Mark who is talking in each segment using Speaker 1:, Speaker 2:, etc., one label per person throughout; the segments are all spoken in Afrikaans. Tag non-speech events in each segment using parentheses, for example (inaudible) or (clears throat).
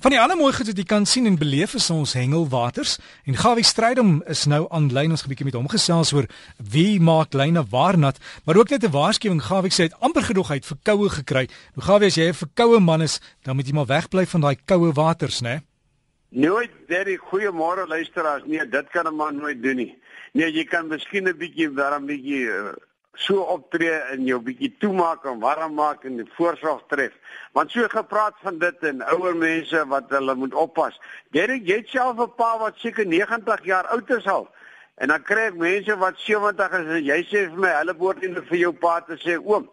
Speaker 1: Van die ander mooi goed wat jy kan sien en beleef is ons hengelwaters en Gawie Strydom is nou aanlyn ons 'n bietjie met hom gesels oor wie maak lyne waar nat, maar ook net 'n waarskuwing Gawie sê hy het amper genoeg uit verkoue gekry. Nou Gawie as jy 'n verkoue man is, dan moet jy maar wegbly van daai koue waters, né?
Speaker 2: Nooit baie goeiemôre luisteraars. Nee, dit kan 'n man nooit doen nie. Nee, jy kan miskien 'n bietjie daarom bietjie uh, so optree en jou bietjie toemaak en warm maak en die voorsorg tref. Want so gepraat van dit en ouer mense wat hulle moet oppas. Derek, jy het self 'n pa wat seker 90 jaar oud is al. En dan kry ek mense wat 70 is en jy sê vir my hulle behoort nie vir jou pa te sê oom.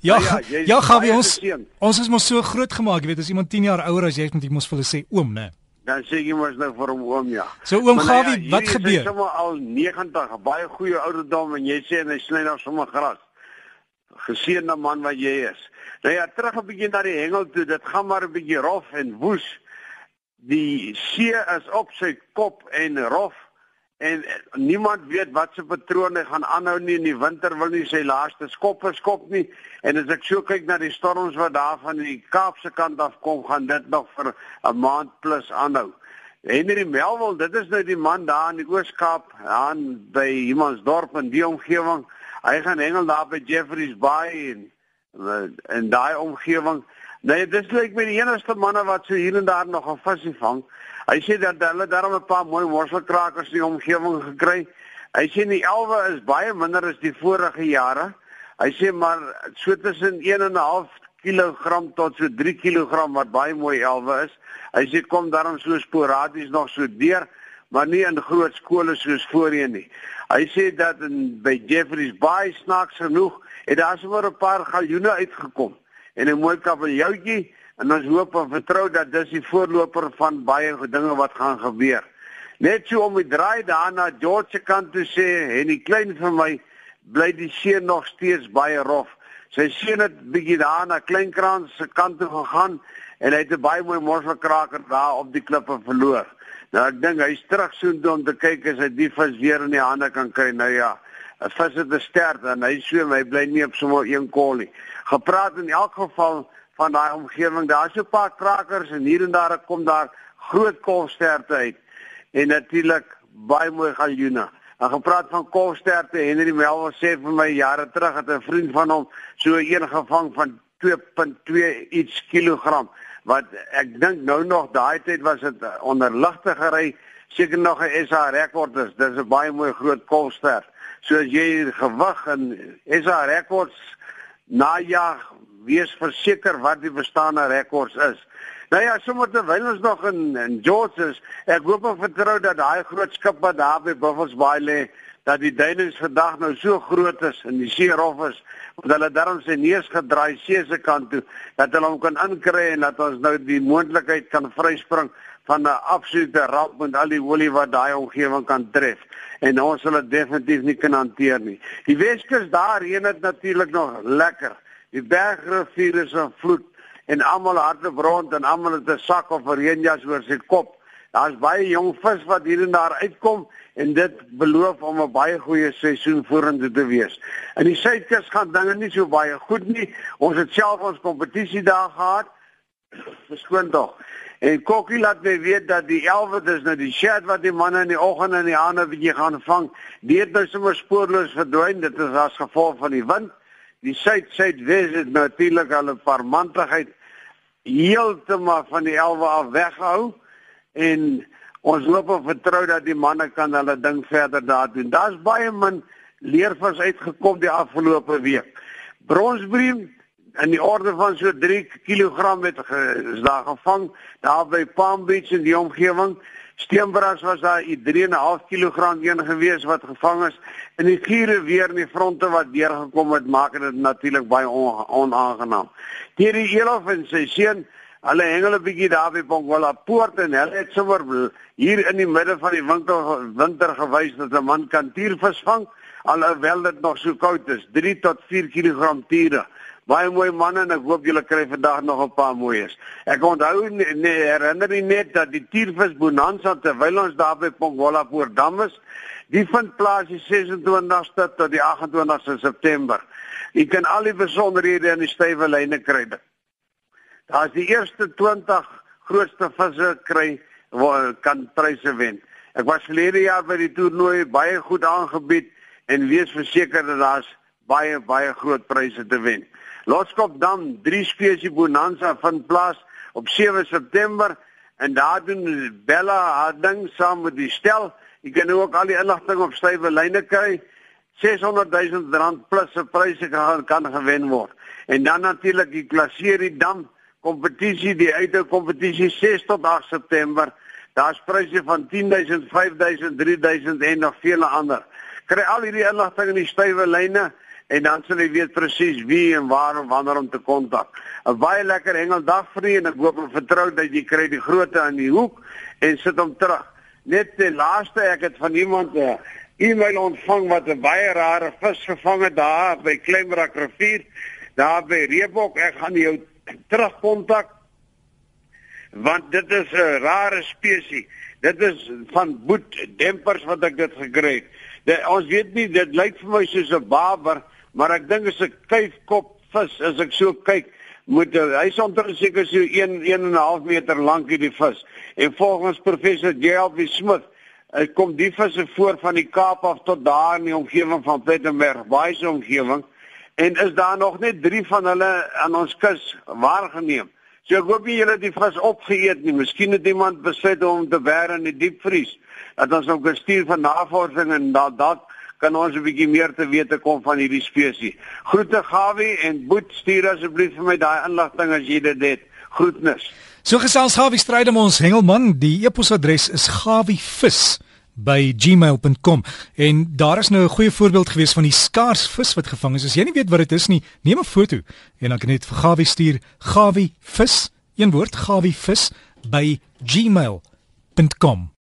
Speaker 1: Ja, ja, ja, gaan ja, ons ons is mos so groot gemaak, jy weet, as iemand 10 jaar ouer as jy is, moet jy mos vir hulle sê oom, né? Nee
Speaker 2: dan sê jy mos nou vir hom oom ja.
Speaker 1: So oom nou Gawie, ja, wat gebeur?
Speaker 2: Hy is sommer al 90, baie goeie ouderdom en jy sê hy sny nog sommer gras. Geseënde man wat jy is. Nou ja, terug 'n bietjie na die hengel toe. Dit gaan maar 'n bietjie rof en woes. Die see is op sy kop en rof en niemand weet wat se patrone gaan aanhou nie in die winter wil nie sy laaste skop verskop nie en as ek so kyk na die storms wat daar van die Kaapse kant af kom gaan dit nog vir 'n maand plus aanhou. Henry Melville, dit is nou die man daar in die Oos-Kaap, aan by Humansdorp en die omgewing. Hy gaan hengel daar by Jeffreys Bay en en daai omgewing. Nee, dis lyk my die enigste manne wat so hier en daar nog 'n visie vang. Hy sê dat hulle daarom 'n paar mooi worselkrakers in die omgewing gekry. Hy sê die elwe is baie minder as die vorige jare. Hy sê maar so tussen 1.5 kg tot so 3 kg wat baie mooi elwe is. Hy sê kom daarom so sporadies nog so deur, maar nie in groot skole soos voorheen nie. Hy sê dat in by Jeffreys Bay snaaks genoeg het daar sommer 'n paar galjoene uitgekom en 'n mooi kabeljoutjie en ons hoop en vertrou dat dis die voorloper van baie dinge wat gaan gebeur. Net so om die draai daarna George kant toe sê en die klein vir my bly die see nog steeds baie rof. Sy sien dit bietjie daar na Kleinkrans se kant toe gegaan en hy het 'n baie mooi morselkraker daar op die klippe verloor. Nou ek dink hy's terug so toe om te kyk as hy die vis weer in die hande kan kry. Nou ja, 'n vis het 'n stert en hy swem, hy bly nie op sommer een kol nie. Gepraat in elk geval van daai omgewing. Daar's so 'n paar krakers en hier en daar kom daar groot kolsterte uit. En natuurlik baie mooi galjoene. En gepraat van kolsterte, Henry Melville sê vir my jare terug het 'n vriend van hom so een gevang van 2.2 iets kilogram wat ek dink nou nog daai tyd was dit onder ligte gery seker nog 'n SA rekord is dis 'n baie mooi groot kolstert so as jy gewig en SA rekords najag wees verseker wat die bestaande rekords is. Nou ja, sommer terwyl ons nog in in George is, ek hoop en vertrou dat daai groot skip wat daar by Buffalo Bay lê, dat die duinings vandag nou so groot is en die see rof is, want hulle daarom sy neus gedraai see se kant toe, dat hulle hom kan inkry en dat ons nou die moontlikheid kan vryspring van 'n absolute ramp met al die olie wat daai omgewing kan tref en ons sal dit definitief nie kan hanteer nie. Die Weskus daar reën dit natuurlik nog lekker. Die bergrivier is in vloed en almal hardloop rond en almal het 'n sak of 'n reënjas oor sy kop. Daar's baie jong vis wat hier en daar uitkom en dit beloof om 'n baie goeie seisoen vorentoe te wees. In die suidkus gaan dinge nie so baie goed nie. Ons het self ons kompetisie daar gehad. (clears throat) Verskoon tog. En Kokkie laat my weet dat die 11 dis nou die shed wat die manne in die oggend en die aande bietjie gaan vang. Die het nou sommer spoorloos verdwyn. Dit is as gevolg van die wind die suid-suidwes het natuurlik al 'n paar mantigheid heeltemal van die elwe af weghou en ons hoop en vertrou dat die manne kan hulle ding verder daar doen. Daar's baie min leervis uitgekom die afgelope week. Bronsbreem in die orde van so 3 kg het is daar gevang daar by Palm Beach in die omgewing. Steenbras was daar 'n 3.5 kg een gewees wat gevang is en die giere weer in die fronte wat deurgekom het maak dit natuurlik baie on, onaangenaam. Hierdie Elof en sy seun, hulle hengel 'n bietjie daar by Pongola poort en hulle het sommer hier in die midde van die winter winter gewys dat 'n man kan tiervis vang alhoewel dit nog so koud is, 3 tot 4 kg tiere. Baie mooi manne en ek hoop julle kry vandag nog 'n paar mooies. Ek onthou nee, herinner nie net dat die Tiervis Bonanza terwyl ons daar by Pongola Poortdam is, die vind plaas die 26ste tot die 28ste September. Jy kan al die besonderhede in die stywe lyne kry. Daar's die eerste 20 grootste visse kry kan pryse wen. Ek was verlede jaar by die toernooi baie goed aangebied en wees verseker dat daar's baie baie groot pryse te wen. Loskop Dam, drie spesie bonanza vind plaas op 7 September en daar doen Bella haar ding saam met die stel. Jy kan ook al die inligting op stywe lyne kry. 600 000 rand plus se pryse kan kan gewen word. En dan natuurlik die Klasserie Dam kompetisie, die uite kompetisie 6 tot 8 September. Daar's pryse van 10000, 5000, 3000 en nog vele ander. Kry al hierdie inligting in die stywe lyne en dan sal jy weet presies wie en waar en wanneer om te kontak. 'n Baie lekker hengeldag vir u en ek hoop en vertrou dat jy kry die grootte aan die hoek en sit hom terug. Net die laaste ek het van iemand 'n e-mail ontvang wat 'n baie rare vis gevang het daar by Kleinbrak rivier, daar by Reebok. Ek gaan jou terugkontak want dit is 'n rare spesies. Dit is van boet dempers wat ek dit gekry het. Dit, ons weet nie dit lyk vir my soos 'n baber maar ek dink is 'n kuifkop vis as ek so kyk moet hy's omtrent seker so 1 1 en 'n half meter lank hierdie vis. En volgens professor JLB Smith hy kom die visse voor van die Kaap af tot daar in die omgewing van Plettenberg baie se omgewing en is daar nog net 3 van hulle aan ons kus waargeneem? So ek hoop nie julle het die vis opgeëet nie. Miskien het iemand besluit om te bære in die diepvries dat ons ook 'n stuur van navorsing en dat dat kan ons 'n bietjie meer te wete kom van hierdie spesies. Groete Gawie en Boet, stuur asseblief vir my daai inligting as jy dit het. Groetnis.
Speaker 1: So gesels Gawie stryd om ons hengelman. Die e-posadres is gawievis by gmail.com en daar is nou 'n goeie voorbeeld gewees van die skaars vis wat gevang is. As jy nie weet wat dit is nie, neem 'n foto en dan kan jy dit vir Gawie stuur. Gawievis, een woord, gawievis by gmail.com